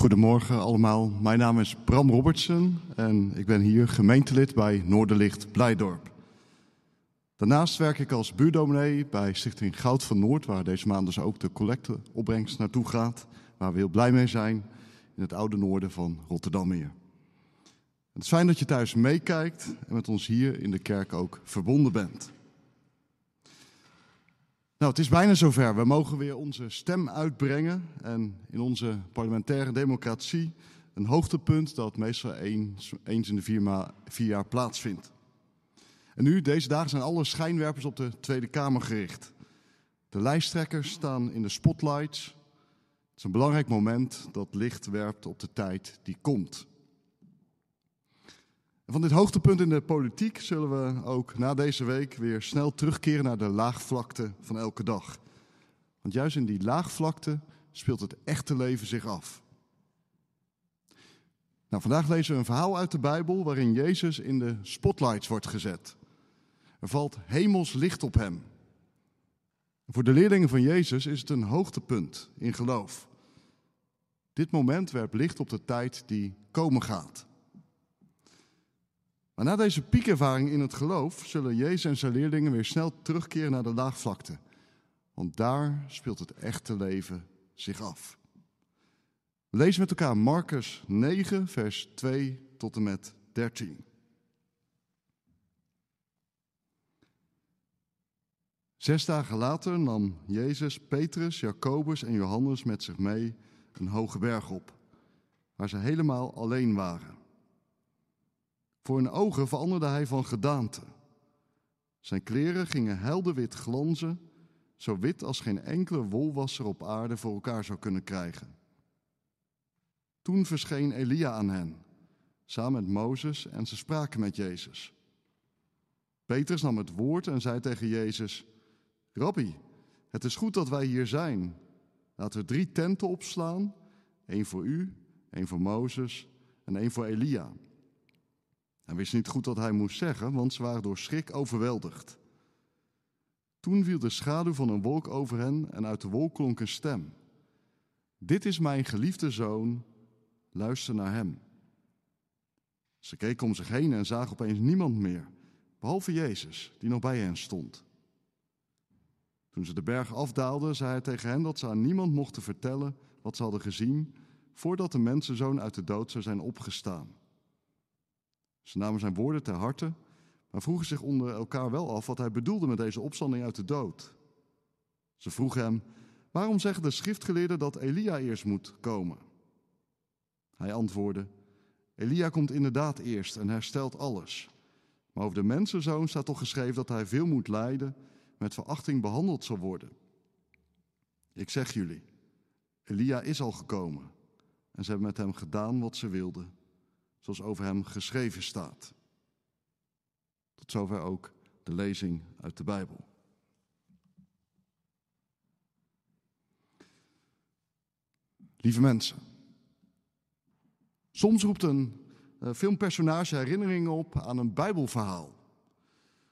Goedemorgen allemaal. Mijn naam is Bram Robertson en ik ben hier gemeentelid bij Noorderlicht Blijdorp. Daarnaast werk ik als buurdominee bij Stichting Goud van Noord, waar deze maand dus ook de collecteopbrengst naartoe gaat, waar we heel blij mee zijn in het oude noorden van Rotterdam hier. Het is fijn dat je thuis meekijkt en met ons hier in de kerk ook verbonden bent. Nou, het is bijna zover. We mogen weer onze stem uitbrengen. En in onze parlementaire democratie een hoogtepunt dat meestal eens, eens in de vier, vier jaar plaatsvindt. En nu, deze dagen, zijn alle schijnwerpers op de Tweede Kamer gericht. De lijsttrekkers staan in de spotlights. Het is een belangrijk moment dat licht werpt op de tijd die komt. Van dit hoogtepunt in de politiek zullen we ook na deze week weer snel terugkeren naar de laagvlakte van elke dag. Want juist in die laagvlakte speelt het echte leven zich af. Nou, vandaag lezen we een verhaal uit de Bijbel waarin Jezus in de spotlights wordt gezet. Er valt hemels licht op hem. Voor de leerlingen van Jezus is het een hoogtepunt in geloof. Dit moment werpt licht op de tijd die komen gaat. Na deze piekervaring in het geloof zullen Jezus en zijn leerlingen weer snel terugkeren naar de laagvlakte. Want daar speelt het echte leven zich af. Lezen met elkaar Marcus 9, vers 2 tot en met 13. Zes dagen later nam Jezus Petrus, Jacobus en Johannes met zich mee een hoge berg op, waar ze helemaal alleen waren. Voor hun ogen veranderde hij van gedaante. Zijn kleren gingen helderwit glanzen, zo wit als geen enkele wolwasser op aarde voor elkaar zou kunnen krijgen. Toen verscheen Elia aan hen, samen met Mozes, en ze spraken met Jezus. Petrus nam het woord en zei tegen Jezus: Rabbi, het is goed dat wij hier zijn. Laten we drie tenten opslaan: één voor u, één voor Mozes en één voor Elia. Hij wist niet goed wat hij moest zeggen, want ze waren door schrik overweldigd. Toen viel de schaduw van een wolk over hen en uit de wolk klonk een stem. Dit is mijn geliefde zoon, luister naar hem. Ze keken om zich heen en zagen opeens niemand meer, behalve Jezus, die nog bij hen stond. Toen ze de berg afdaalden, zei hij tegen hen dat ze aan niemand mochten vertellen wat ze hadden gezien, voordat de mensenzoon uit de dood zou zijn opgestaan. Ze namen zijn woorden ter harte, maar vroegen zich onder elkaar wel af wat hij bedoelde met deze opstanding uit de dood. Ze vroegen hem: Waarom zeggen de schriftgeleerden dat Elia eerst moet komen? Hij antwoordde: Elia komt inderdaad eerst en herstelt alles. Maar over de mensenzoon staat toch geschreven dat hij veel moet lijden, met verachting behandeld zal worden. Ik zeg jullie, Elia is al gekomen en ze hebben met hem gedaan wat ze wilden zoals over hem geschreven staat. Tot zover ook de lezing uit de Bijbel. Lieve mensen, soms roept een uh, filmpersonage herinneringen op aan een Bijbelverhaal.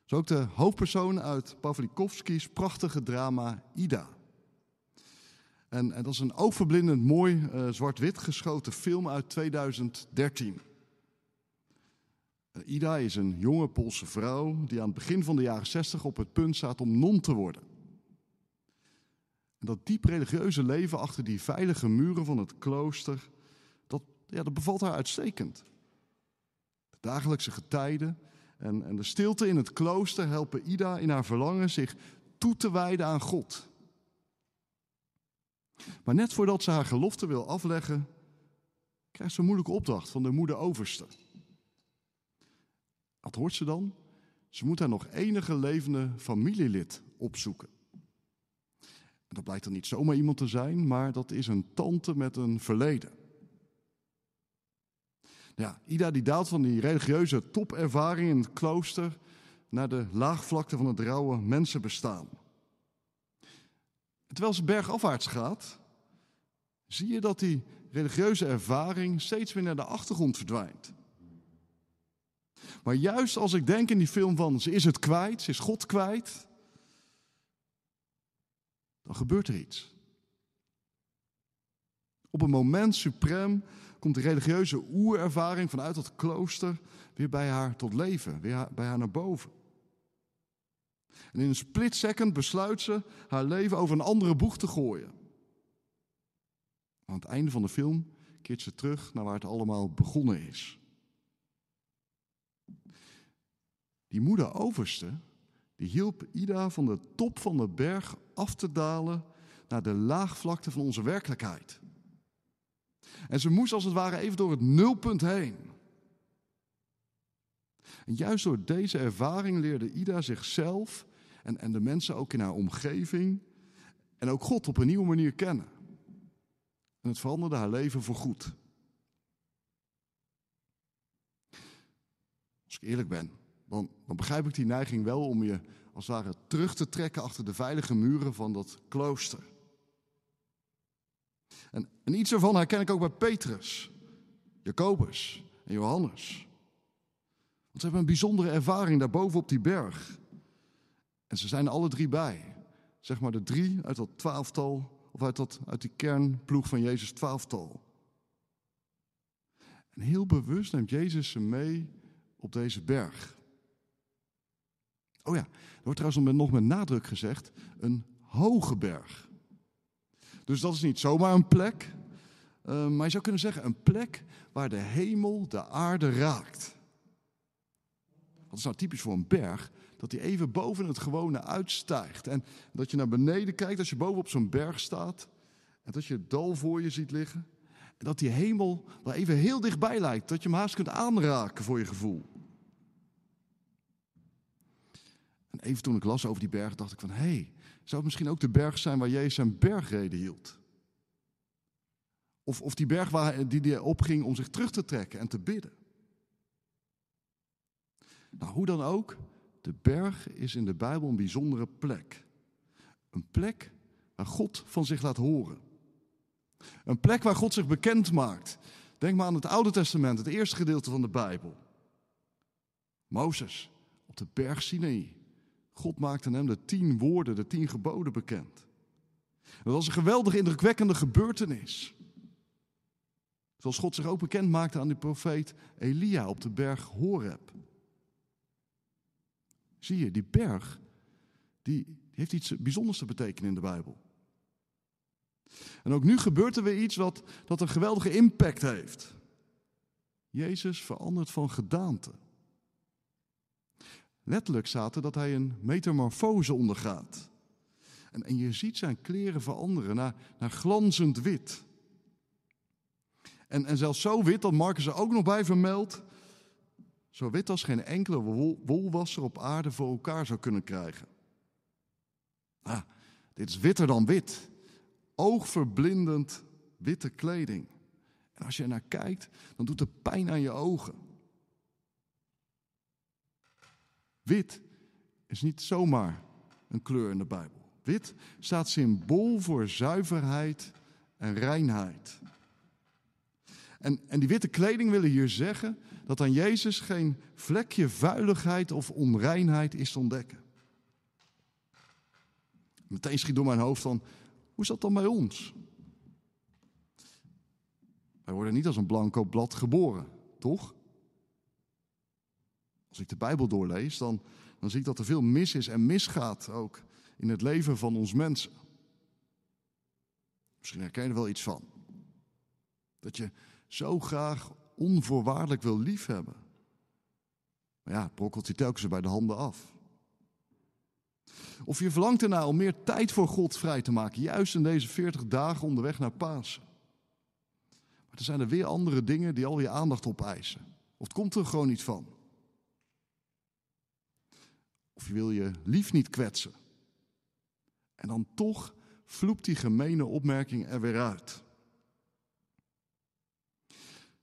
Zo ook de hoofdpersoon uit Pavlikovskis prachtige drama Ida. En, en dat is een oogverblindend mooi uh, zwart-wit geschoten film uit 2013. Ida is een jonge Poolse vrouw die aan het begin van de jaren 60 op het punt staat om non te worden. En dat diep religieuze leven achter die veilige muren van het klooster, dat, ja, dat bevalt haar uitstekend. De dagelijkse getijden en, en de stilte in het klooster helpen Ida in haar verlangen zich toe te wijden aan God. Maar net voordat ze haar gelofte wil afleggen, krijgt ze een moeilijke opdracht van de moeder overste. Wat hoort ze dan? Ze moet daar nog enige levende familielid opzoeken. dat blijkt dan niet zomaar iemand te zijn, maar dat is een tante met een verleden. Ja, Ida die daalt van die religieuze topervaring in het klooster naar de laagvlakte van het rauwe mensenbestaan. Terwijl ze bergafwaarts gaat, zie je dat die religieuze ervaring steeds weer naar de achtergrond verdwijnt. Maar juist als ik denk in die film van ze is het kwijt, ze is God kwijt, dan gebeurt er iets. Op een moment suprem komt de religieuze oerervaring vanuit dat klooster weer bij haar tot leven, weer bij haar naar boven. En in een split second besluit ze haar leven over een andere boeg te gooien. Aan het einde van de film keert ze terug naar waar het allemaal begonnen is. Die moeder overste, die hielp Ida van de top van de berg af te dalen naar de laagvlakte van onze werkelijkheid. En ze moest als het ware even door het nulpunt heen. En juist door deze ervaring leerde Ida zichzelf en, en de mensen ook in haar omgeving en ook God op een nieuwe manier kennen. En het veranderde haar leven voorgoed. Als ik eerlijk ben, dan, dan begrijp ik die neiging wel om je als het ware terug te trekken achter de veilige muren van dat klooster. En, en iets ervan herken ik ook bij Petrus, Jacobus en Johannes. Want ze hebben een bijzondere ervaring daarboven op die berg. En ze zijn alle drie bij. Zeg maar de drie uit dat twaalftal, of uit, dat, uit die kernploeg van Jezus twaalftal. En heel bewust neemt Jezus ze mee op deze berg. Oh ja, er wordt trouwens nog met nadruk gezegd, een hoge berg. Dus dat is niet zomaar een plek, uh, maar je zou kunnen zeggen een plek waar de hemel de aarde raakt. Wat is nou typisch voor een berg? Dat die even boven het gewone uitstijgt. En dat je naar beneden kijkt als je boven op zo'n berg staat. En dat je het dal voor je ziet liggen. En dat die hemel wel even heel dichtbij lijkt. Dat je hem haast kunt aanraken voor je gevoel. En even toen ik las over die berg, dacht ik van... hé, hey, zou het misschien ook de berg zijn waar Jezus zijn bergreden hield? Of, of die berg waar, die hij opging om zich terug te trekken en te bidden? Nou, hoe dan ook, de berg is in de Bijbel een bijzondere plek. Een plek waar God van zich laat horen. Een plek waar God zich bekend maakt. Denk maar aan het Oude Testament, het eerste gedeelte van de Bijbel. Mozes op de berg Sinai. God maakte hem de tien woorden, de tien geboden bekend. Dat was een geweldig indrukwekkende gebeurtenis. Zoals God zich ook bekend maakte aan de profeet Elia op de berg Horeb. Zie je, die berg, die heeft iets bijzonders te betekenen in de Bijbel. En ook nu gebeurt er weer iets wat, dat een geweldige impact heeft. Jezus verandert van gedaante. Letterlijk er dat hij een metamorfose ondergaat. En, en je ziet zijn kleren veranderen naar, naar glanzend wit. En, en zelfs zo wit dat Marcus er ook nog bij vermeldt zo wit als geen enkele wolwasser op aarde voor elkaar zou kunnen krijgen. Ah, dit is witter dan wit. Oogverblindend witte kleding. En als je er naar kijkt, dan doet het pijn aan je ogen. Wit is niet zomaar een kleur in de Bijbel. Wit staat symbool voor zuiverheid en reinheid. En, en die witte kleding willen hier zeggen dat aan Jezus geen vlekje vuiligheid of onreinheid is ontdekken. Meteen schiet door mijn hoofd van, hoe is dat dan bij ons? Wij worden niet als een blanco blad geboren, toch? Als ik de Bijbel doorlees, dan, dan zie ik dat er veel mis is en misgaat ook in het leven van ons mensen. Misschien herken je er wel iets van. Dat je zo graag onvoorwaardelijk wil liefhebben. Maar ja, brokkelt hij telkens bij de handen af. Of je verlangt ernaar om meer tijd voor God vrij te maken, juist in deze 40 dagen onderweg naar Pasen. Maar er zijn er weer andere dingen die al je aandacht opeisen. Of het komt er gewoon niet van. Of je wil je lief niet kwetsen. En dan toch vloept die gemene opmerking er weer uit.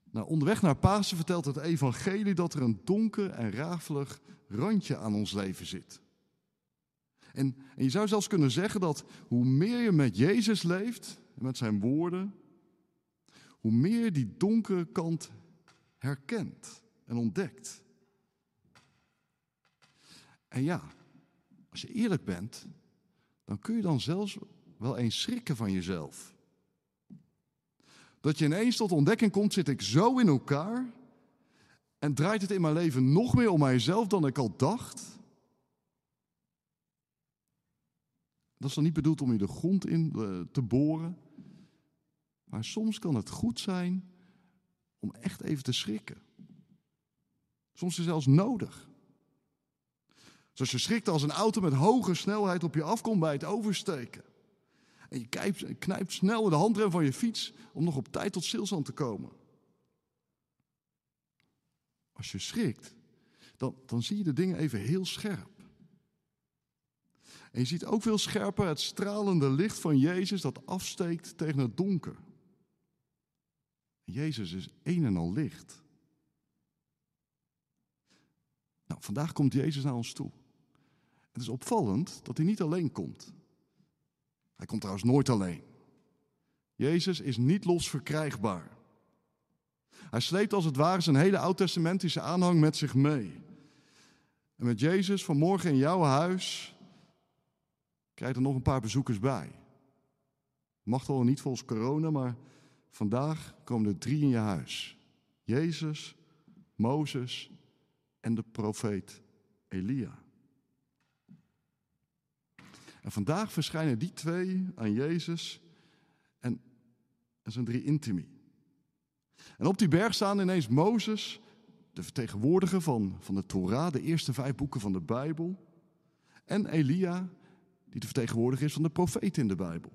Nou, onderweg naar Pasen vertelt het evangelie dat er een donker en rafelig randje aan ons leven zit. En, en je zou zelfs kunnen zeggen dat hoe meer je met Jezus leeft, met zijn woorden, hoe meer die donkere kant herkent en ontdekt. En ja, als je eerlijk bent, dan kun je dan zelfs wel eens schrikken van jezelf. Dat je ineens tot ontdekking komt, zit ik zo in elkaar en draait het in mijn leven nog meer om mijzelf dan ik al dacht? Dat is dan niet bedoeld om je de grond in eh, te boren. Maar soms kan het goed zijn om echt even te schrikken. Soms is het zelfs nodig. Zoals je schrikt als een auto met hoge snelheid op je afkomt bij het oversteken. En je knijpt, knijpt snel de handrem van je fiets om nog op tijd tot stilstand te komen. Als je schrikt, dan, dan zie je de dingen even heel scherp. En je ziet ook veel scherper het stralende licht van Jezus dat afsteekt tegen het donker. Jezus is een en al licht. Nou, vandaag komt Jezus naar ons toe. Het is opvallend dat hij niet alleen komt. Hij komt trouwens nooit alleen. Jezus is niet los verkrijgbaar. Hij sleept als het ware zijn hele oud-testamentische aanhang met zich mee. En met Jezus vanmorgen in jouw huis krijg er nog een paar bezoekers bij. Mag wel niet volgens corona, maar vandaag komen er drie in je huis. Jezus, Mozes en de profeet Elia. En vandaag verschijnen die twee aan Jezus en, en zijn drie intimi. En op die berg staan ineens Mozes, de vertegenwoordiger van, van de Torah, de eerste vijf boeken van de Bijbel. En Elia, die de vertegenwoordiger is van de profeten in de Bijbel.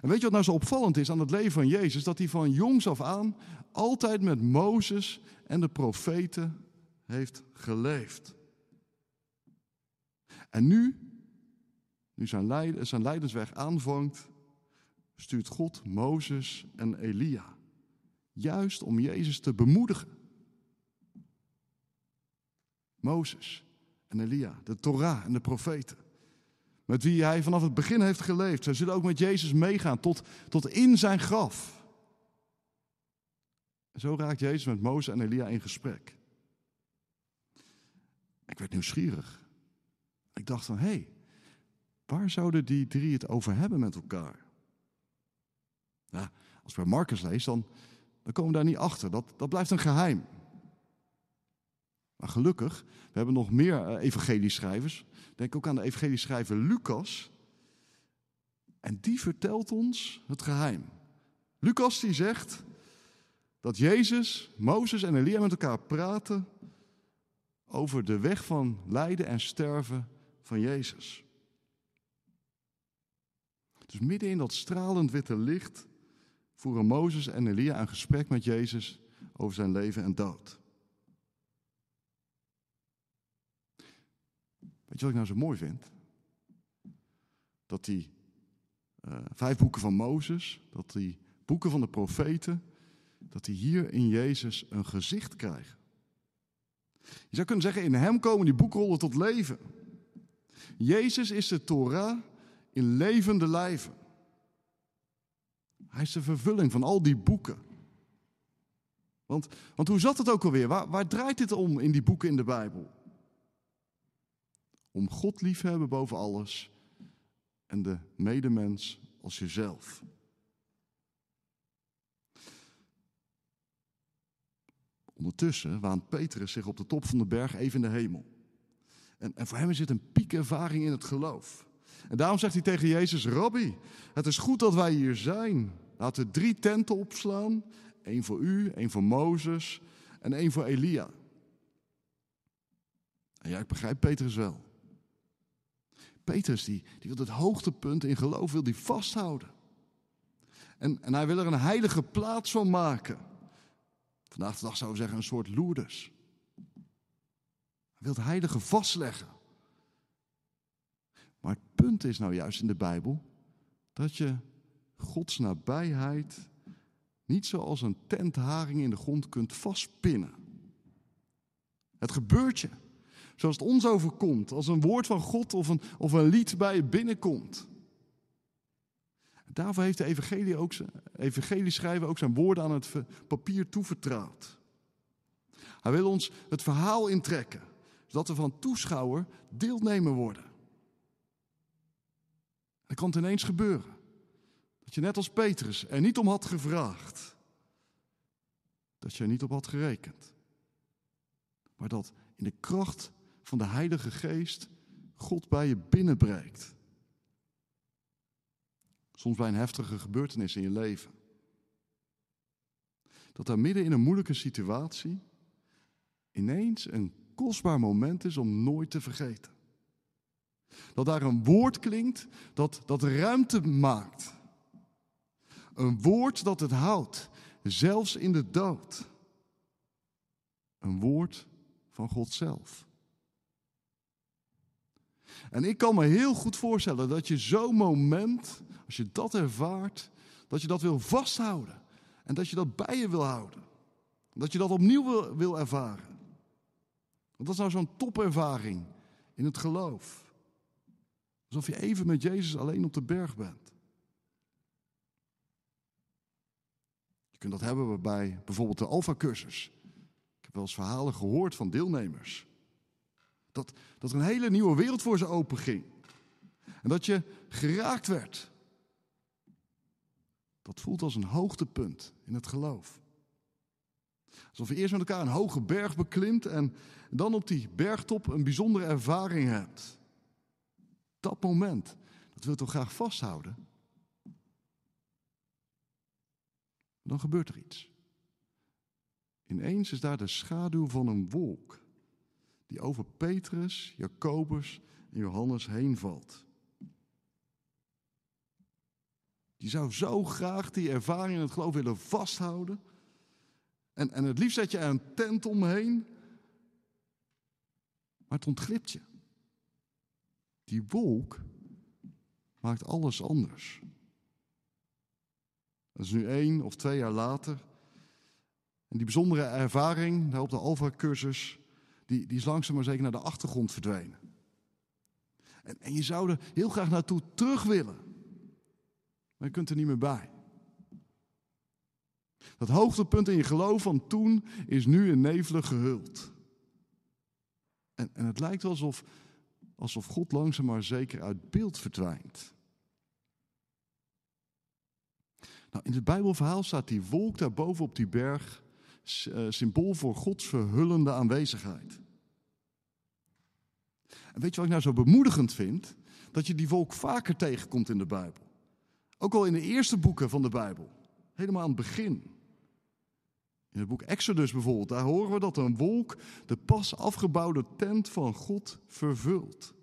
En weet je wat nou zo opvallend is aan het leven van Jezus? Dat hij van jongs af aan altijd met Mozes en de profeten heeft geleefd. En nu, nu zijn, leid, zijn leidensweg aanvangt, stuurt God Mozes en Elia. Juist om Jezus te bemoedigen. Mozes en Elia, de Torah en de profeten. Met wie hij vanaf het begin heeft geleefd. Zij zullen ook met Jezus meegaan tot, tot in zijn graf. En zo raakt Jezus met Mozes en Elia in gesprek. Ik werd nieuwsgierig. Ik dacht van, hé, hey, waar zouden die drie het over hebben met elkaar? Ja, als we Marcus lezen, dan, dan komen we daar niet achter. Dat, dat blijft een geheim. Maar gelukkig, we hebben nog meer uh, evangelieschrijvers. Denk ook aan de evangelieschrijver Lucas. En die vertelt ons het geheim. Lucas die zegt dat Jezus, Mozes en Elia met elkaar praten over de weg van lijden en sterven van Jezus. Dus midden in dat stralend witte licht voeren Mozes en Elia een gesprek met Jezus over zijn leven en dood. Weet je wat ik nou zo mooi vind? Dat die uh, vijf boeken van Mozes, dat die boeken van de profeten, dat die hier in Jezus een gezicht krijgen. Je zou kunnen zeggen, in hem komen die boekrollen tot leven. Jezus is de Torah in levende lijven. Hij is de vervulling van al die boeken. Want, want hoe zat het ook alweer? Waar, waar draait dit om in die boeken in de Bijbel? Om God lief te hebben boven alles en de medemens als jezelf. Ondertussen waant Petrus zich op de top van de berg even in de hemel. En, en voor hem is dit een piekervaring in het geloof. En daarom zegt hij tegen Jezus: Rabbi, het is goed dat wij hier zijn. Laten we drie tenten opslaan: één voor u, één voor Mozes en één voor Elia. En ja, ik begrijp Petrus wel. Petrus die, die wil het hoogtepunt in geloof wil die vasthouden. En, en hij wil er een heilige plaats van maken. Vandaag de dag zouden we zeggen een soort Lourdes. Hij wil het heilige vastleggen. Maar het punt is nou juist in de Bijbel dat je Gods nabijheid niet zoals een tentharing in de grond kunt vastpinnen. Het gebeurt je. Zoals het ons overkomt, als een woord van God of een, of een lied bij je binnenkomt. Daarvoor heeft de evangelie, ook, evangelie schrijver ook zijn woorden aan het papier toevertrouwd. Hij wil ons het verhaal intrekken, zodat we van toeschouwer deelnemer worden. Dat kan het ineens gebeuren. Dat je net als Petrus er niet om had gevraagd. Dat je er niet op had gerekend. Maar dat in de kracht van de Heilige Geest God bij je binnenbreekt. Soms bij een heftige gebeurtenis in je leven. Dat daar midden in een moeilijke situatie ineens een kostbaar moment is om nooit te vergeten. Dat daar een woord klinkt dat, dat ruimte maakt. Een woord dat het houdt, zelfs in de dood. Een woord van God zelf. En ik kan me heel goed voorstellen dat je zo'n moment, als je dat ervaart, dat je dat wil vasthouden. En dat je dat bij je wil houden. Dat je dat opnieuw wil, wil ervaren. Want dat is nou zo'n topervaring in het geloof. Alsof je even met Jezus alleen op de berg bent. Je kunt dat hebben bij bijvoorbeeld de Alpha-cursus. Ik heb wel eens verhalen gehoord van deelnemers. Dat, dat er een hele nieuwe wereld voor ze open ging. En dat je geraakt werd. Dat voelt als een hoogtepunt in het geloof. Alsof je eerst met elkaar een hoge berg beklimt en dan op die bergtop een bijzondere ervaring hebt. Dat moment, dat wil je toch graag vasthouden? Dan gebeurt er iets. Ineens is daar de schaduw van een wolk die over Petrus, Jacobus en Johannes heen valt. Die zou zo graag die ervaring in het geloof willen vasthouden. En, en het liefst zet je er een tent omheen. Maar het ontglipt je. Die wolk maakt alles anders. Dat is nu één of twee jaar later. En die bijzondere ervaring op de Alpha-cursus, die, die is langzaam maar zeker naar de achtergrond verdwenen. En, en je zou er heel graag naartoe terug willen. Maar je kunt er niet meer bij. Dat hoogtepunt in je geloof van toen is nu in nevelen gehuld. En, en het lijkt alsof, alsof God langzaam maar zeker uit beeld verdwijnt. Nou, in het Bijbelverhaal staat die wolk daarboven op die berg uh, symbool voor Gods verhullende aanwezigheid. En weet je wat ik nou zo bemoedigend vind? Dat je die wolk vaker tegenkomt in de Bijbel. Ook al in de eerste boeken van de Bijbel. Helemaal aan het begin. In het boek Exodus bijvoorbeeld, daar horen we dat een wolk de pas afgebouwde tent van God vervult.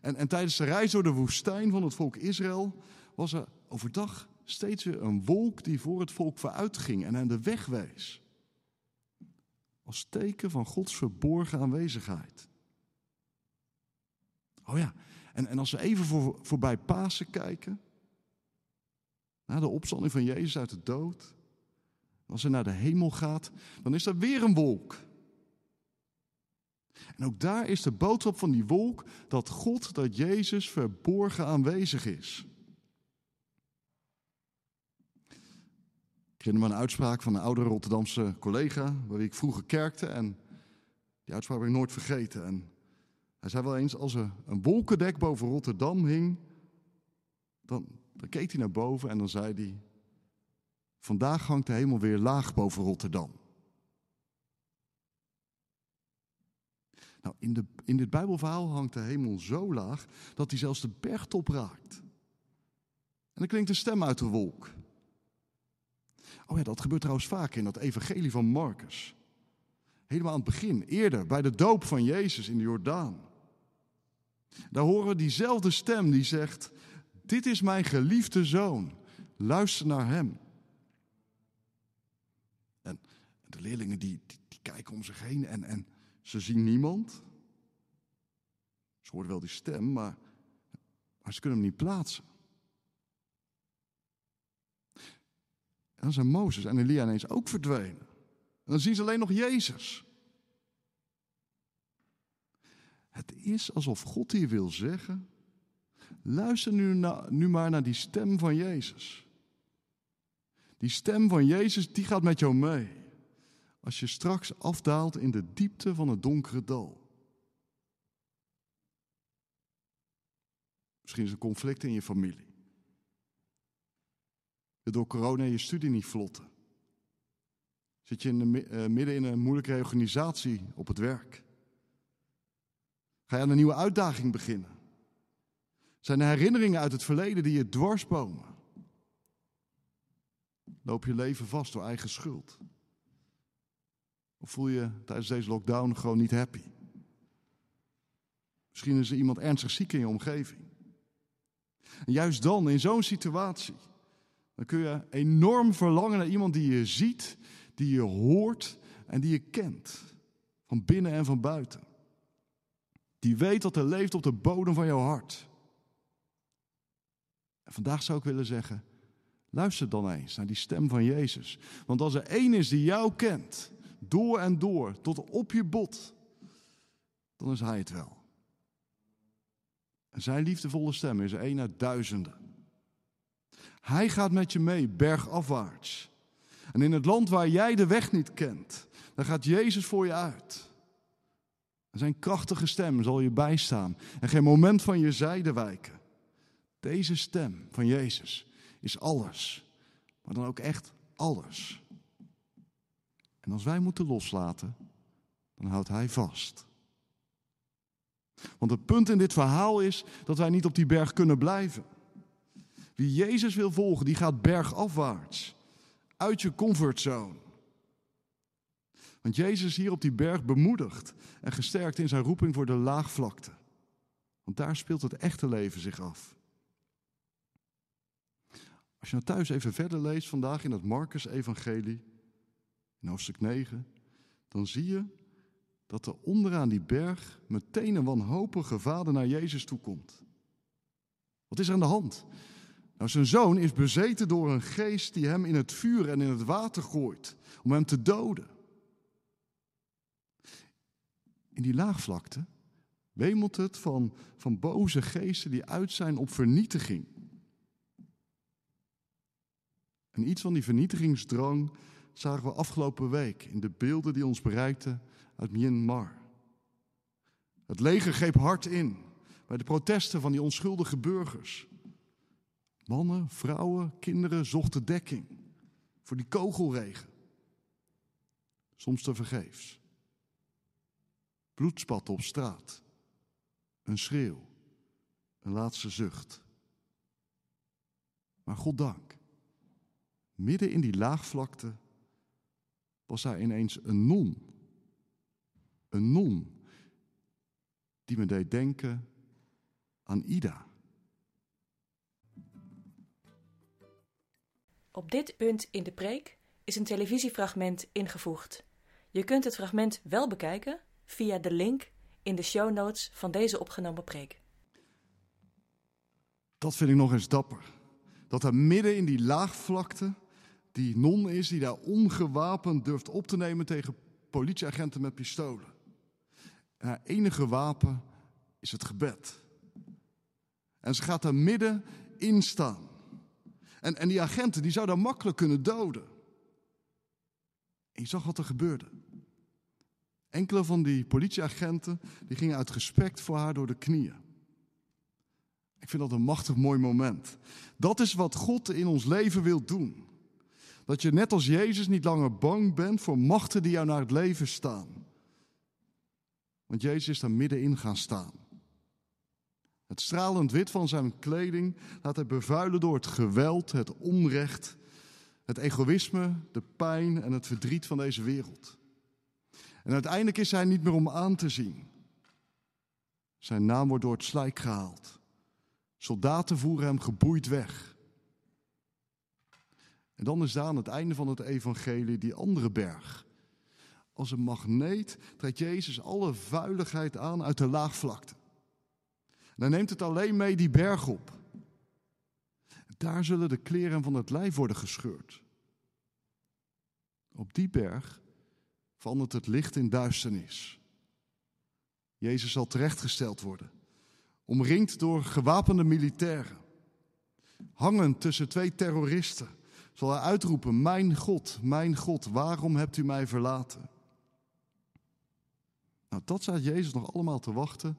En, en tijdens de reis door de woestijn van het volk Israël was er overdag steeds weer een wolk die voor het volk vooruitging en hen de weg wees. Als teken van Gods verborgen aanwezigheid. Oh ja, en, en als we even voor, voorbij Pasen kijken, na de opstanding van Jezus uit de dood, als hij naar de hemel gaat, dan is er weer een wolk. En ook daar is de boodschap van die wolk dat God, dat Jezus verborgen aanwezig is. Ik herinner me een uitspraak van een oudere Rotterdamse collega, waar ik vroeger kerkte. En die uitspraak ben ik nooit vergeten. En hij zei wel eens, als er een wolkendek boven Rotterdam hing, dan, dan keek hij naar boven en dan zei hij, vandaag hangt de hemel weer laag boven Rotterdam. Nou, in, de, in dit Bijbelverhaal hangt de hemel zo laag dat hij zelfs de bergtop raakt. En dan klinkt een stem uit de wolk. Oh ja, dat gebeurt trouwens vaak in dat evangelie van Marcus. Helemaal aan het begin, eerder, bij de doop van Jezus in de Jordaan. Daar horen we diezelfde stem die zegt, dit is mijn geliefde zoon, luister naar hem. De leerlingen die, die, die kijken om zich heen en, en ze zien niemand. Ze horen wel die stem, maar, maar ze kunnen hem niet plaatsen. En dan zijn Mozes en Elia ineens ook verdwenen. En dan zien ze alleen nog Jezus. Het is alsof God hier wil zeggen: luister nu, nu maar naar die stem van Jezus. Die stem van Jezus, die gaat met jou mee. Als je straks afdaalt in de diepte van het donkere dal. Misschien is er conflict in je familie. je door corona je studie niet vlotten? Zit je in de, uh, midden in een moeilijke reorganisatie op het werk? Ga je aan een nieuwe uitdaging beginnen? Zijn er herinneringen uit het verleden die je dwarsbomen? Loop je leven vast door eigen schuld? Of voel je tijdens deze lockdown gewoon niet happy? Misschien is er iemand ernstig ziek in je omgeving. En juist dan, in zo'n situatie, dan kun je enorm verlangen naar iemand die je ziet, die je hoort en die je kent. Van binnen en van buiten. Die weet wat er leeft op de bodem van jouw hart. En vandaag zou ik willen zeggen, luister dan eens naar die stem van Jezus. Want als er één is die jou kent, door en door, tot op je bot, dan is Hij het wel. En zijn liefdevolle stem is één uit duizenden. Hij gaat met je mee, bergafwaarts. En in het land waar jij de weg niet kent, daar gaat Jezus voor je uit. En zijn krachtige stem zal je bijstaan en geen moment van je zijde wijken. Deze stem van Jezus is alles, maar dan ook echt alles. En als wij moeten loslaten, dan houdt Hij vast. Want het punt in dit verhaal is dat wij niet op die berg kunnen blijven. Wie Jezus wil volgen, die gaat bergafwaarts. Uit je comfortzone. Want Jezus hier op die berg bemoedigt en gesterkt in zijn roeping voor de laagvlakte. Want daar speelt het echte leven zich af. Als je nou thuis even verder leest vandaag in het Marcus-evangelie, in hoofdstuk 9, dan zie je dat er onderaan die berg meteen een wanhopige vader naar Jezus toe komt. Wat is er aan de hand? Nou, zijn zoon is bezeten door een geest die hem in het vuur en in het water gooit om hem te doden. In die laagvlakte wemelt het van, van boze geesten die uit zijn op vernietiging. En iets van die vernietigingsdrang zagen we afgelopen week in de beelden die ons bereikten uit Myanmar. Het leger greep hard in bij de protesten van die onschuldige burgers. Mannen, vrouwen, kinderen zochten dekking voor die kogelregen. Soms te vergeefs. Bloedspatten op straat. Een schreeuw. Een laatste zucht. Maar God dank. Midden in die laagvlakte was daar ineens een non. Een non die me deed denken aan Ida. Op dit punt in de preek is een televisiefragment ingevoegd. Je kunt het fragment wel bekijken via de link in de show notes van deze opgenomen preek. Dat vind ik nog eens dapper. Dat er midden in die laagvlakte die non is die daar ongewapend durft op te nemen tegen politieagenten met pistolen. En haar enige wapen is het gebed. En ze gaat daar midden in staan. En, en die agenten die zouden makkelijk kunnen doden. En je zag wat er gebeurde. Enkele van die politieagenten die gingen uit respect voor haar door de knieën. Ik vind dat een machtig mooi moment. Dat is wat God in ons leven wil doen. Dat je net als Jezus niet langer bang bent voor machten die jou naar het leven staan. Want Jezus is daar middenin gaan staan. Het stralend wit van zijn kleding laat hij bevuilen door het geweld, het onrecht, het egoïsme, de pijn en het verdriet van deze wereld. En uiteindelijk is hij niet meer om aan te zien. Zijn naam wordt door het slijk gehaald. Soldaten voeren hem geboeid weg. En dan is daar aan het einde van het evangelie die andere berg. Als een magneet trekt Jezus alle vuiligheid aan uit de laagvlakte. En hij neemt het alleen mee die berg op. Daar zullen de kleren van het lijf worden gescheurd. Op die berg verandert het licht in duisternis. Jezus zal terechtgesteld worden, omringd door gewapende militairen. Hangend tussen twee terroristen zal hij uitroepen: Mijn God, mijn God, waarom hebt u mij verlaten? Nou, dat staat Jezus nog allemaal te wachten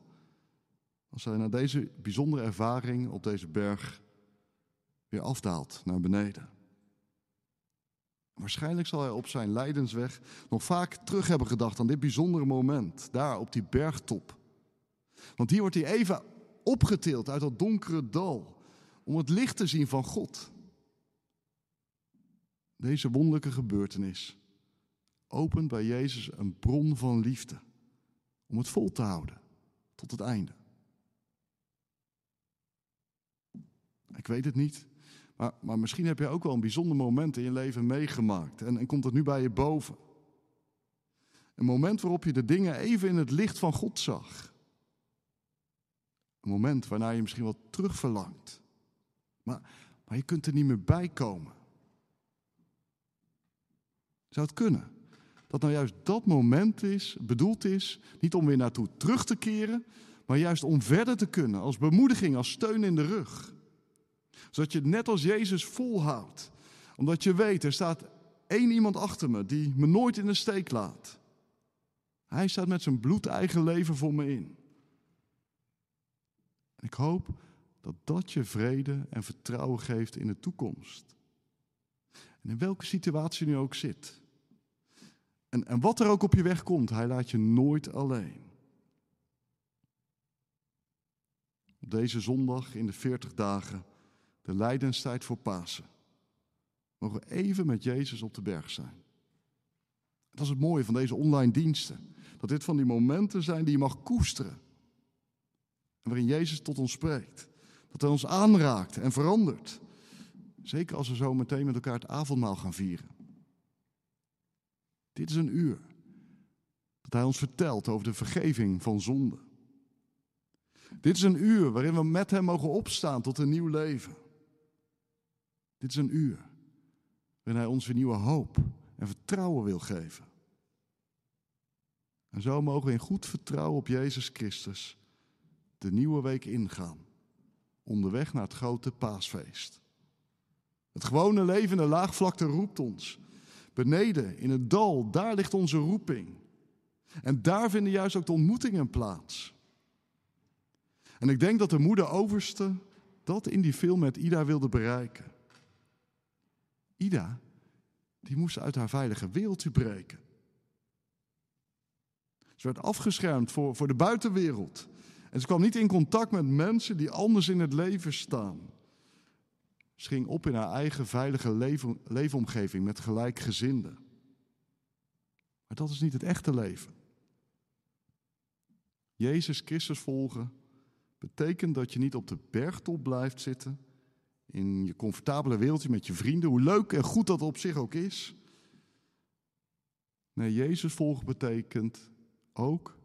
als hij naar deze bijzondere ervaring op deze berg weer afdaalt naar beneden. Waarschijnlijk zal hij op zijn lijdensweg nog vaak terug hebben gedacht aan dit bijzondere moment, daar op die bergtop. Want hier wordt hij even opgetild uit dat donkere dal om het licht te zien van God. Deze wonderlijke gebeurtenis opent bij Jezus een bron van liefde om het vol te houden tot het einde. Ik weet het niet, maar, maar misschien heb je ook wel een bijzonder moment in je leven meegemaakt en, en komt het nu bij je boven. Een moment waarop je de dingen even in het licht van God zag. Een moment waarna je misschien wel terugverlangt. Maar, maar je kunt er niet meer bij komen. Zou het kunnen? Dat nou juist dat moment is, bedoeld is, niet om weer naartoe terug te keren, maar juist om verder te kunnen, als bemoediging, als steun in de rug. Zodat je het net als Jezus volhoudt. Omdat je weet, er staat één iemand achter me die me nooit in de steek laat. Hij staat met zijn bloedeigen leven voor me in. Ik hoop dat dat je vrede en vertrouwen geeft in de toekomst. En in welke situatie nu ook zit. En, en wat er ook op je weg komt, hij laat je nooit alleen. Op deze zondag in de 40 dagen, de lijdenstijd voor Pasen, mogen we even met Jezus op de berg zijn. Dat is het mooie van deze online diensten. Dat dit van die momenten zijn die je mag koesteren. En waarin Jezus tot ons spreekt. Dat hij ons aanraakt en verandert. Zeker als we zo meteen met elkaar het avondmaal gaan vieren. Dit is een uur dat hij ons vertelt over de vergeving van zonde. Dit is een uur waarin we met hem mogen opstaan tot een nieuw leven. Dit is een uur waarin hij ons weer nieuwe hoop en vertrouwen wil geven. En zo mogen we in goed vertrouwen op Jezus Christus de nieuwe week ingaan. Onderweg naar het grote paasfeest. Het gewone leven in de laagvlakte roept ons. Beneden, in het dal, daar ligt onze roeping. En daar vinden juist ook de ontmoetingen plaats. En ik denk dat de moeder overste dat in die film met Ida wilde bereiken. Ida, die moest uit haar veilige wereldje breken. Ze werd afgeschermd voor, voor de buitenwereld. En ze kwam niet in contact met mensen die anders in het leven staan. Ze ging op in haar eigen veilige leefomgeving met gelijkgezinden. Maar dat is niet het echte leven. Jezus Christus volgen betekent dat je niet op de bergtop blijft zitten, in je comfortabele wereldje met je vrienden, hoe leuk en goed dat op zich ook is. Nee, Jezus volgen betekent ook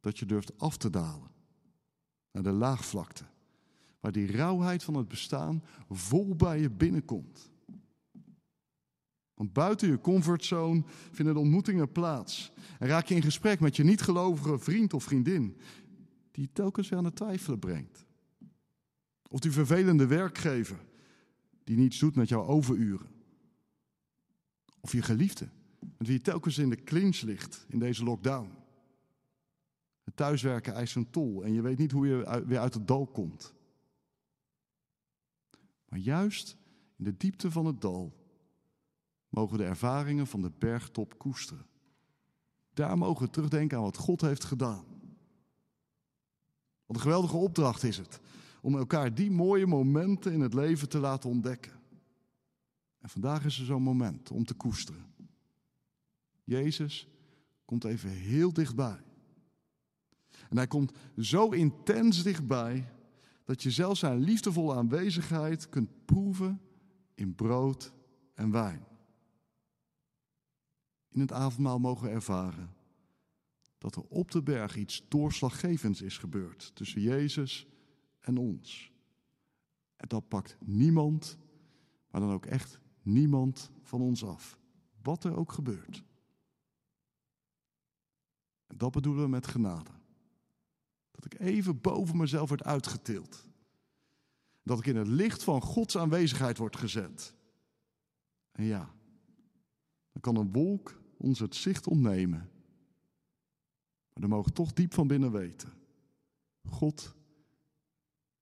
dat je durft af te dalen naar de laagvlakte, waar die rauwheid van het bestaan vol bij je binnenkomt. Want buiten je comfortzone vinden de ontmoetingen plaats. En raak je in gesprek met je niet-gelovige vriend of vriendin, die je telkens weer aan het twijfelen brengt. Of die vervelende werkgever, die niets doet met jouw overuren. Of je geliefde, met wie je telkens in de clinch ligt in deze lockdown. Het thuiswerken eist een tol en je weet niet hoe je weer uit het dal komt. Maar juist in de diepte van het dal mogen de ervaringen van de bergtop koesteren. Daar mogen we terugdenken aan wat God heeft gedaan. Wat een geweldige opdracht is het om elkaar die mooie momenten in het leven te laten ontdekken. En vandaag is er zo'n moment om te koesteren. Jezus komt even heel dichtbij. En hij komt zo intens dichtbij dat je zelfs zijn liefdevolle aanwezigheid kunt proeven in brood en wijn. In het avondmaal mogen we ervaren dat er op de berg iets doorslaggevends is gebeurd tussen Jezus en ons. En dat pakt niemand, maar dan ook echt niemand van ons af. Wat er ook gebeurt. En dat bedoelen we met genade. Dat ik even boven mezelf word uitgetild. Dat ik in het licht van Gods aanwezigheid word gezet. En ja, dan kan een wolk ons het zicht ontnemen. Maar dan mogen toch diep van binnen weten. God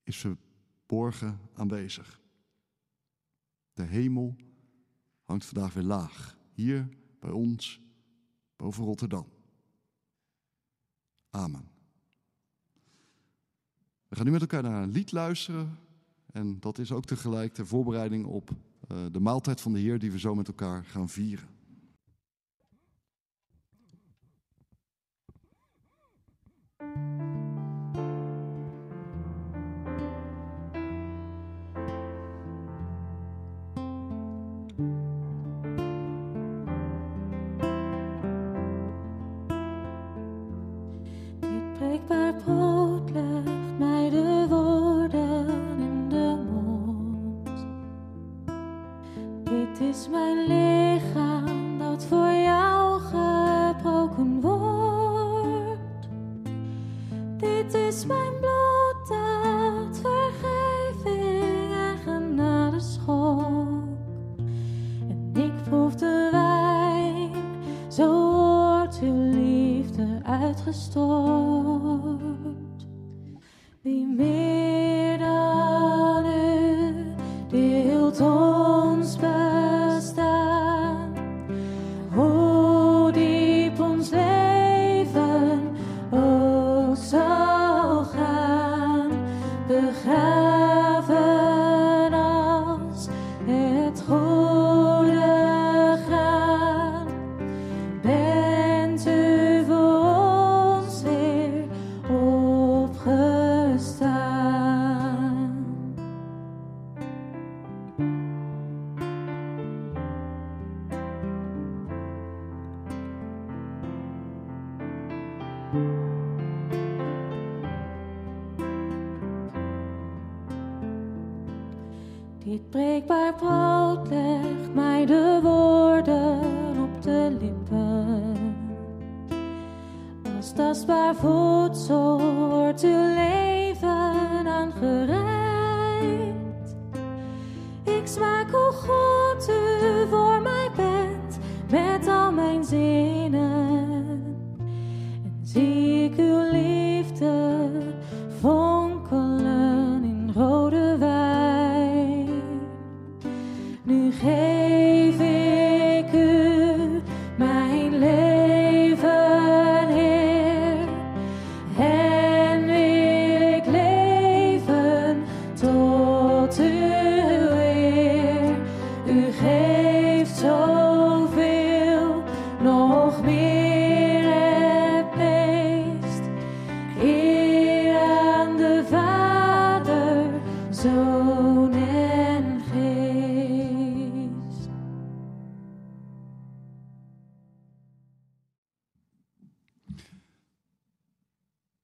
is verborgen aanwezig. De hemel hangt vandaag weer laag. Hier bij ons, boven Rotterdam. Amen. We gaan nu met elkaar naar een lied luisteren. En dat is ook tegelijk de voorbereiding op uh, de maaltijd van de Heer die we zo met elkaar gaan vieren. Dit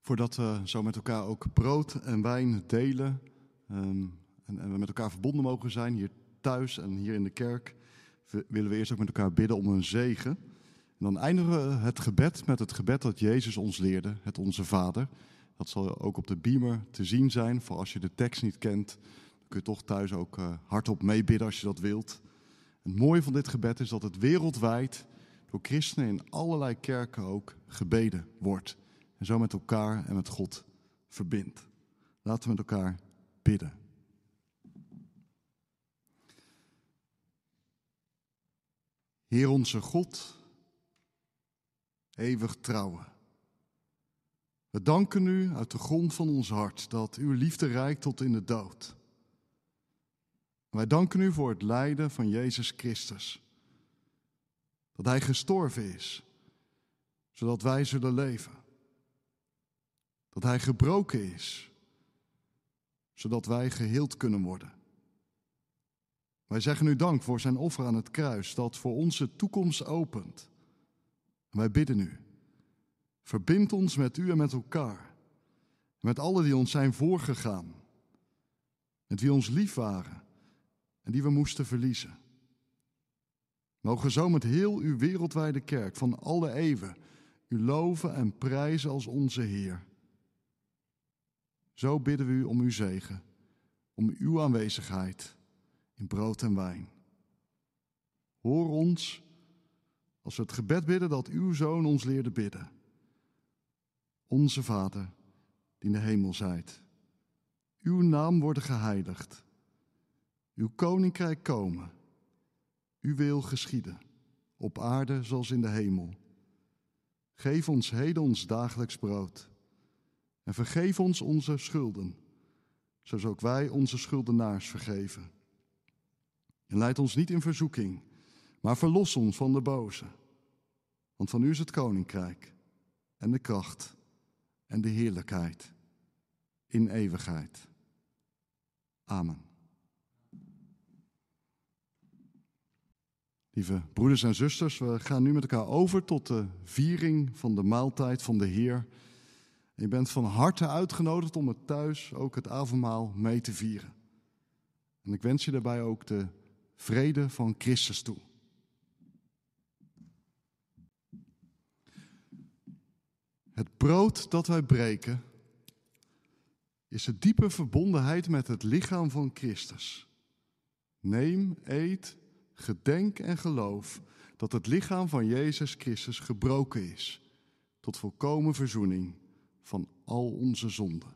Voordat we zo met elkaar ook brood en wijn delen ehm, en, en we met elkaar verbonden mogen zijn, hier thuis en hier in de kerk, willen we eerst ook met elkaar bidden om een zegen. En dan eindigen we het gebed met het gebed dat Jezus ons leerde, het Onze Vader. Dat zal ook op de beamer te zien zijn, voor als je de tekst niet kent. Dan kun je toch thuis ook eh, hardop meebidden als je dat wilt. Het mooie van dit gebed is dat het wereldwijd door christenen in allerlei kerken ook gebeden wordt. En zo met elkaar en met God verbindt. Laten we met elkaar bidden. Heer onze God, eeuwig trouwe. We danken u uit de grond van ons hart dat uw liefde reikt tot in de dood. Wij danken u voor het lijden van Jezus Christus. Dat hij gestorven is, zodat wij zullen leven. Dat hij gebroken is, zodat wij geheeld kunnen worden. Wij zeggen u dank voor zijn offer aan het kruis, dat voor onze toekomst opent. En wij bidden u, verbind ons met u en met elkaar, met allen die ons zijn voorgegaan, met wie ons lief waren en die we moesten verliezen. Mogen zo met heel uw wereldwijde kerk van alle eeuwen u loven en prijzen als onze Heer. Zo bidden we u om uw zegen, om uw aanwezigheid in brood en wijn. Hoor ons als we het gebed bidden dat uw Zoon ons leerde bidden. Onze Vader, die in de hemel zijt. Uw naam worden geheiligd. Uw koninkrijk komen. uw wil geschieden, op aarde zoals in de hemel. Geef ons heden ons dagelijks brood. En vergeef ons onze schulden, zoals ook wij onze schuldenaars vergeven. En leid ons niet in verzoeking, maar verlos ons van de boze. Want van u is het koninkrijk en de kracht en de heerlijkheid in eeuwigheid. Amen. Lieve broeders en zusters, we gaan nu met elkaar over tot de viering van de maaltijd van de Heer. Je bent van harte uitgenodigd om het thuis ook het avondmaal mee te vieren. En ik wens je daarbij ook de vrede van Christus toe. Het brood dat wij breken is de diepe verbondenheid met het lichaam van Christus. Neem, eet, gedenk en geloof dat het lichaam van Jezus Christus gebroken is tot volkomen verzoening van al onze zonden.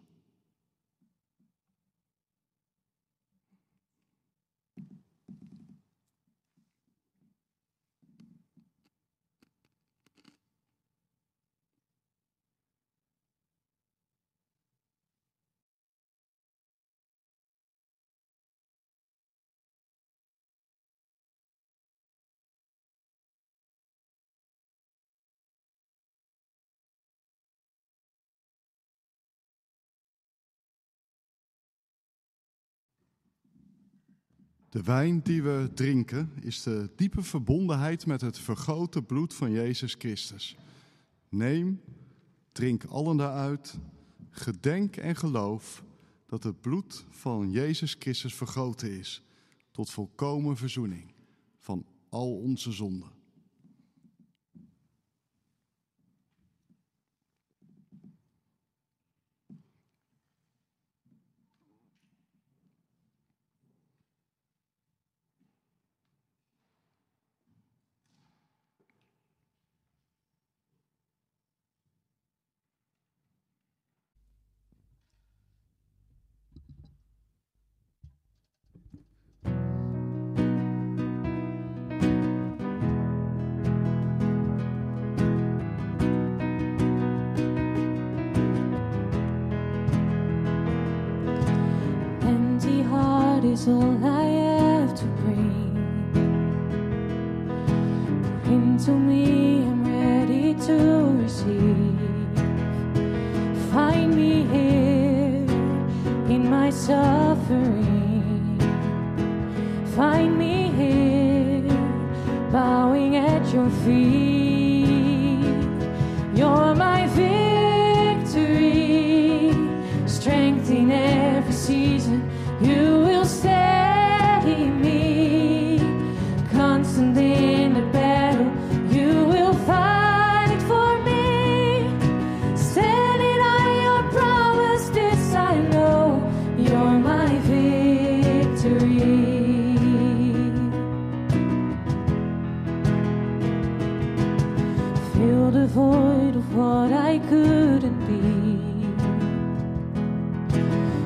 De wijn die we drinken is de diepe verbondenheid met het vergrote bloed van Jezus Christus. Neem, drink allen daaruit, gedenk en geloof dat het bloed van Jezus Christus vergroten is tot volkomen verzoening van al onze zonden. Fill the void of what I couldn't be.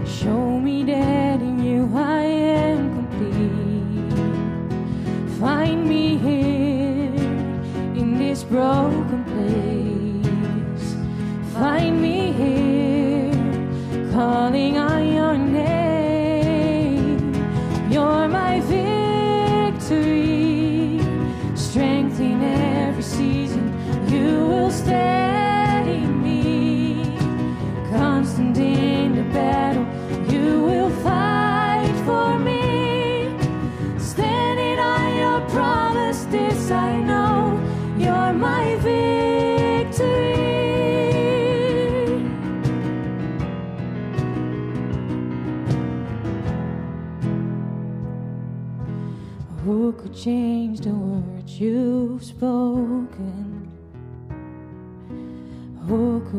Show me that in you I am complete. Find me here in this broken place. Find me here calling on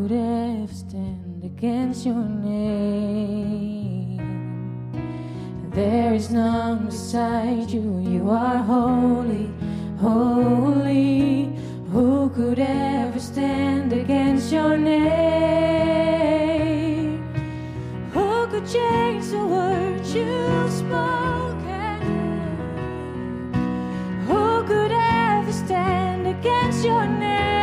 would ever stand against your name? There is none beside you, you are holy, holy. Who could ever stand against your name? Who could change the words you spoke? Who could ever stand against your name?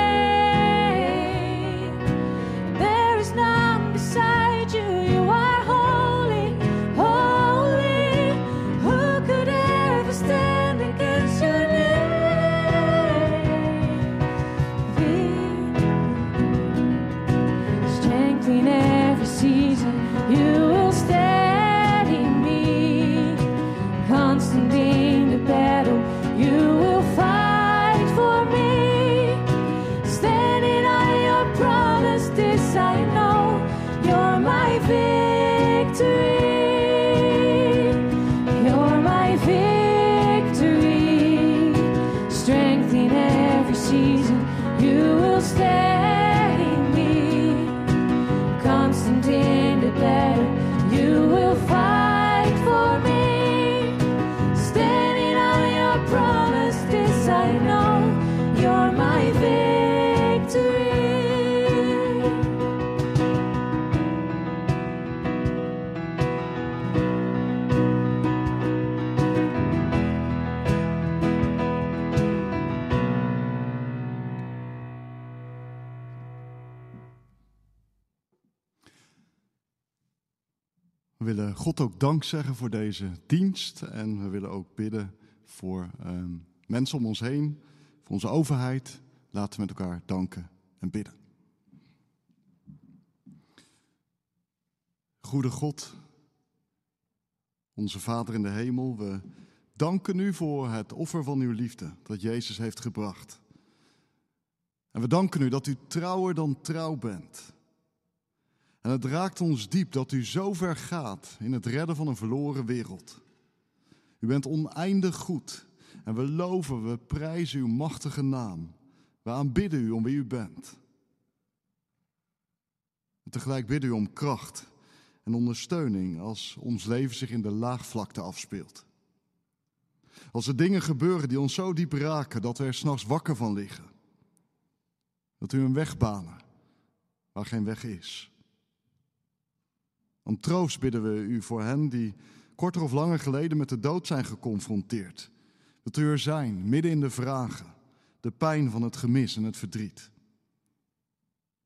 you Ook dank zeggen voor deze dienst en we willen ook bidden voor ehm, mensen om ons heen, voor onze overheid. Laten we met elkaar danken en bidden. Goede God, onze Vader in de hemel, we danken u voor het offer van uw liefde dat Jezus heeft gebracht. En we danken u dat u trouwer dan trouw bent. En het raakt ons diep dat u zo ver gaat in het redden van een verloren wereld. U bent oneindig goed en we loven, we prijzen uw machtige naam. We aanbidden u om wie u bent. En tegelijk bidden u om kracht en ondersteuning als ons leven zich in de laagvlakte afspeelt. Als er dingen gebeuren die ons zo diep raken dat we er s'nachts wakker van liggen. Dat u een weg banen waar geen weg is. Om troost bidden we u voor hen die korter of langer geleden met de dood zijn geconfronteerd. Dat u er zijn, midden in de vragen, de pijn van het gemis en het verdriet.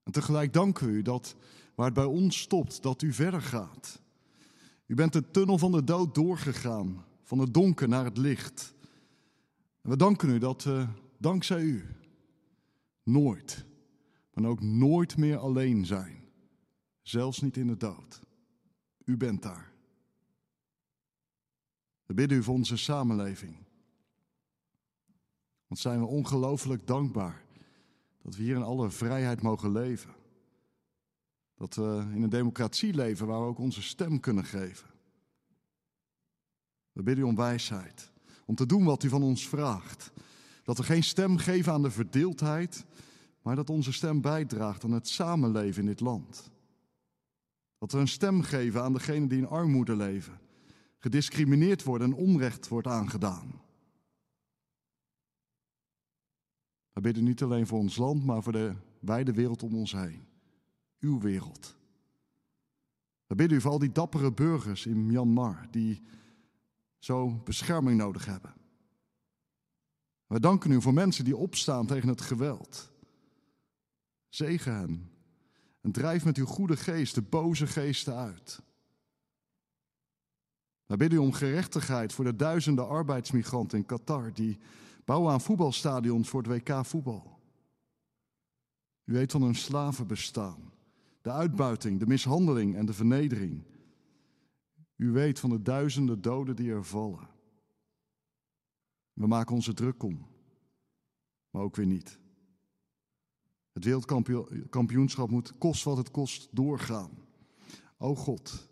En tegelijk danken we u dat waar het bij ons stopt, dat u verder gaat. U bent de tunnel van de dood doorgegaan, van het donker naar het licht. We danken u dat we, dankzij u, nooit, maar ook nooit meer alleen zijn. Zelfs niet in de dood. U bent daar. We bidden u voor onze samenleving. Want zijn we ongelooflijk dankbaar dat we hier in alle vrijheid mogen leven. Dat we in een democratie leven waar we ook onze stem kunnen geven. We bidden u om wijsheid, om te doen wat u van ons vraagt. Dat we geen stem geven aan de verdeeldheid, maar dat onze stem bijdraagt aan het samenleven in dit land. Dat we een stem geven aan degenen die in armoede leven, gediscrimineerd worden en onrecht wordt aangedaan. We bidden niet alleen voor ons land, maar voor de wijde wereld om ons heen. Uw wereld. We bidden u voor al die dappere burgers in Myanmar die zo bescherming nodig hebben. We danken u voor mensen die opstaan tegen het geweld. Zegen hen en drijf met uw goede geest de boze geesten uit. We bidden u om gerechtigheid voor de duizenden arbeidsmigranten in Qatar die bouwen aan voetbalstadions voor het WK voetbal. U weet van hun slavenbestaan, de uitbuiting, de mishandeling en de vernedering. U weet van de duizenden doden die er vallen. We maken onze druk om, maar ook weer niet. Het wereldkampioenschap moet kost wat het kost doorgaan. O God,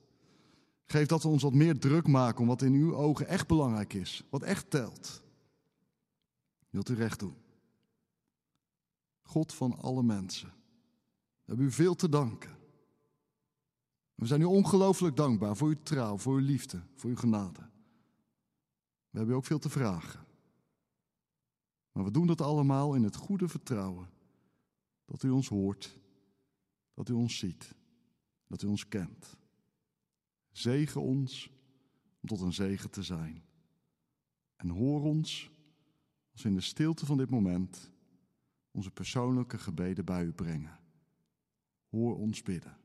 geef dat we ons wat meer druk maken om wat in uw ogen echt belangrijk is, wat echt telt. Wilt u recht doen? God van alle mensen, we hebben u veel te danken. We zijn u ongelooflijk dankbaar voor uw trouw, voor uw liefde, voor uw genade. We hebben u ook veel te vragen. Maar we doen dat allemaal in het goede vertrouwen dat u ons hoort, dat u ons ziet, dat u ons kent. Zegen ons om tot een zegen te zijn. En hoor ons als we in de stilte van dit moment onze persoonlijke gebeden bij u brengen. Hoor ons bidden.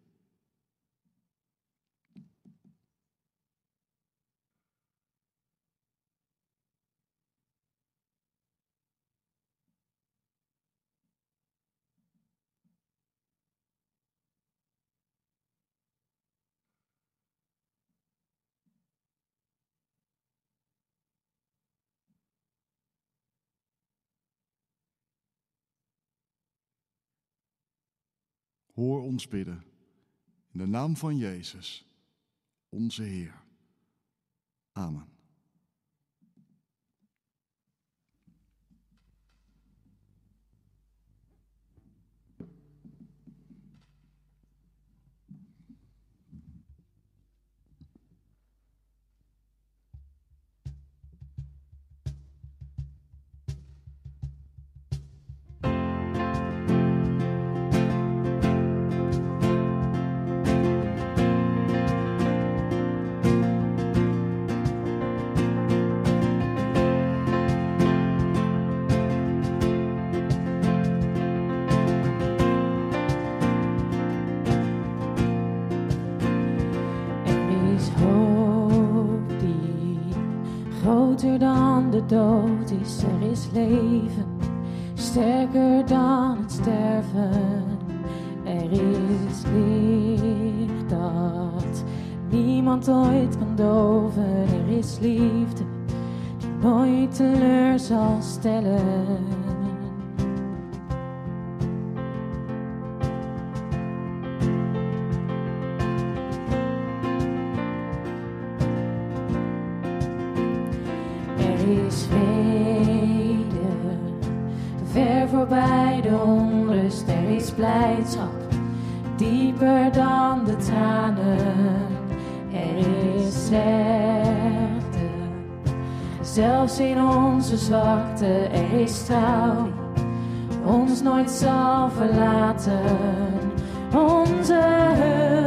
Hoor ons bidden. In de naam van Jezus, onze Heer. Amen. groter dan de dood is, er is leven, sterker dan het sterven. Er is licht dat niemand ooit kan doven, er is liefde die nooit teleur zal stellen. in onze zwakte, er is ons nooit zal verlaten. Onze hulp.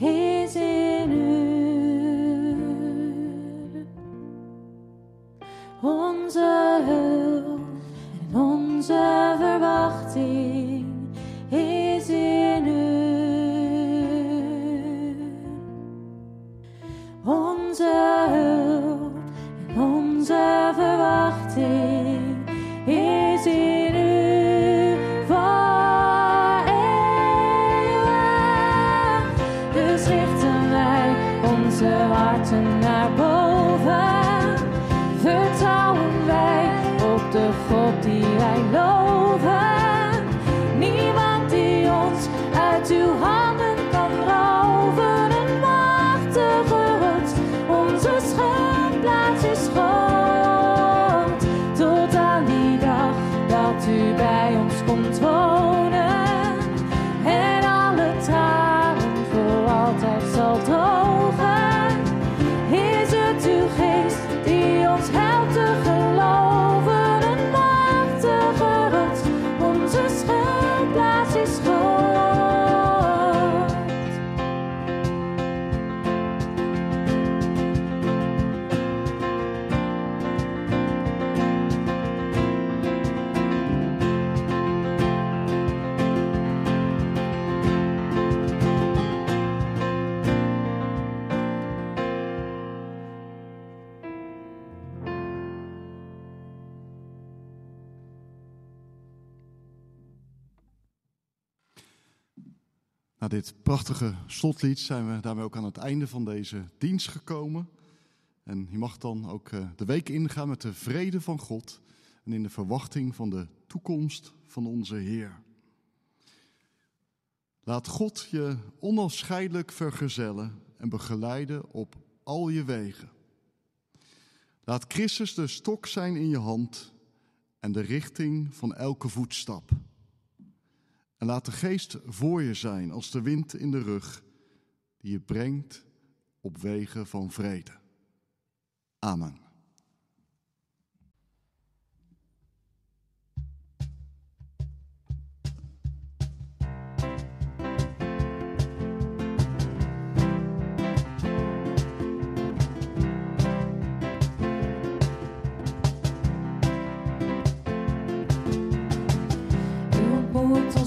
He slotlied zijn we daarmee ook aan het einde van deze dienst gekomen. En je mag dan ook eh, de week ingaan met de vrede van God en in de verwachting van de toekomst van onze Heer. Laat God je onafscheidelijk vergezellen en begeleiden op al je wegen. Laat Christus de stok zijn in je hand en de richting van elke voetstap. En laat de geest voor je zijn als de wind in de rug, die je brengt op wegen van vrede. Amen.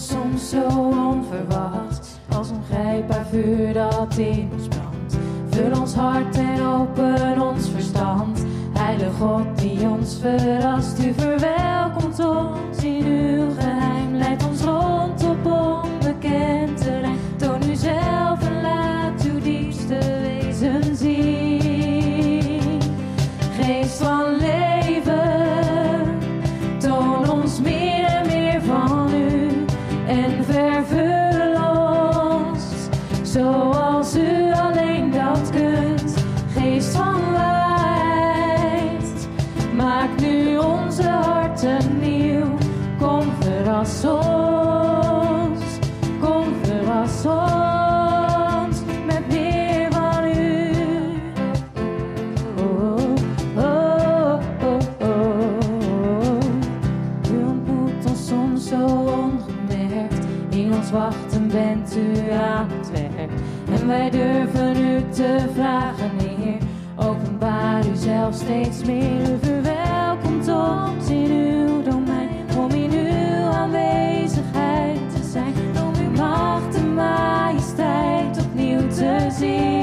soms zo onverwacht als een vuur dat in ons brandt. Vul ons hart en open ons verstand. Heilige God die ons verrast, u verwelkomt ons in uw geheim. Leidt ons rond op onbekend soms zo ongemerkt. In ons wachten bent u aan het werk. En wij durven u te vragen, Heer. Openbaar u zelf steeds meer. U verwelkomt ons in uw domein. Om in uw aanwezigheid te zijn. Om uw macht en majesteit opnieuw te zien.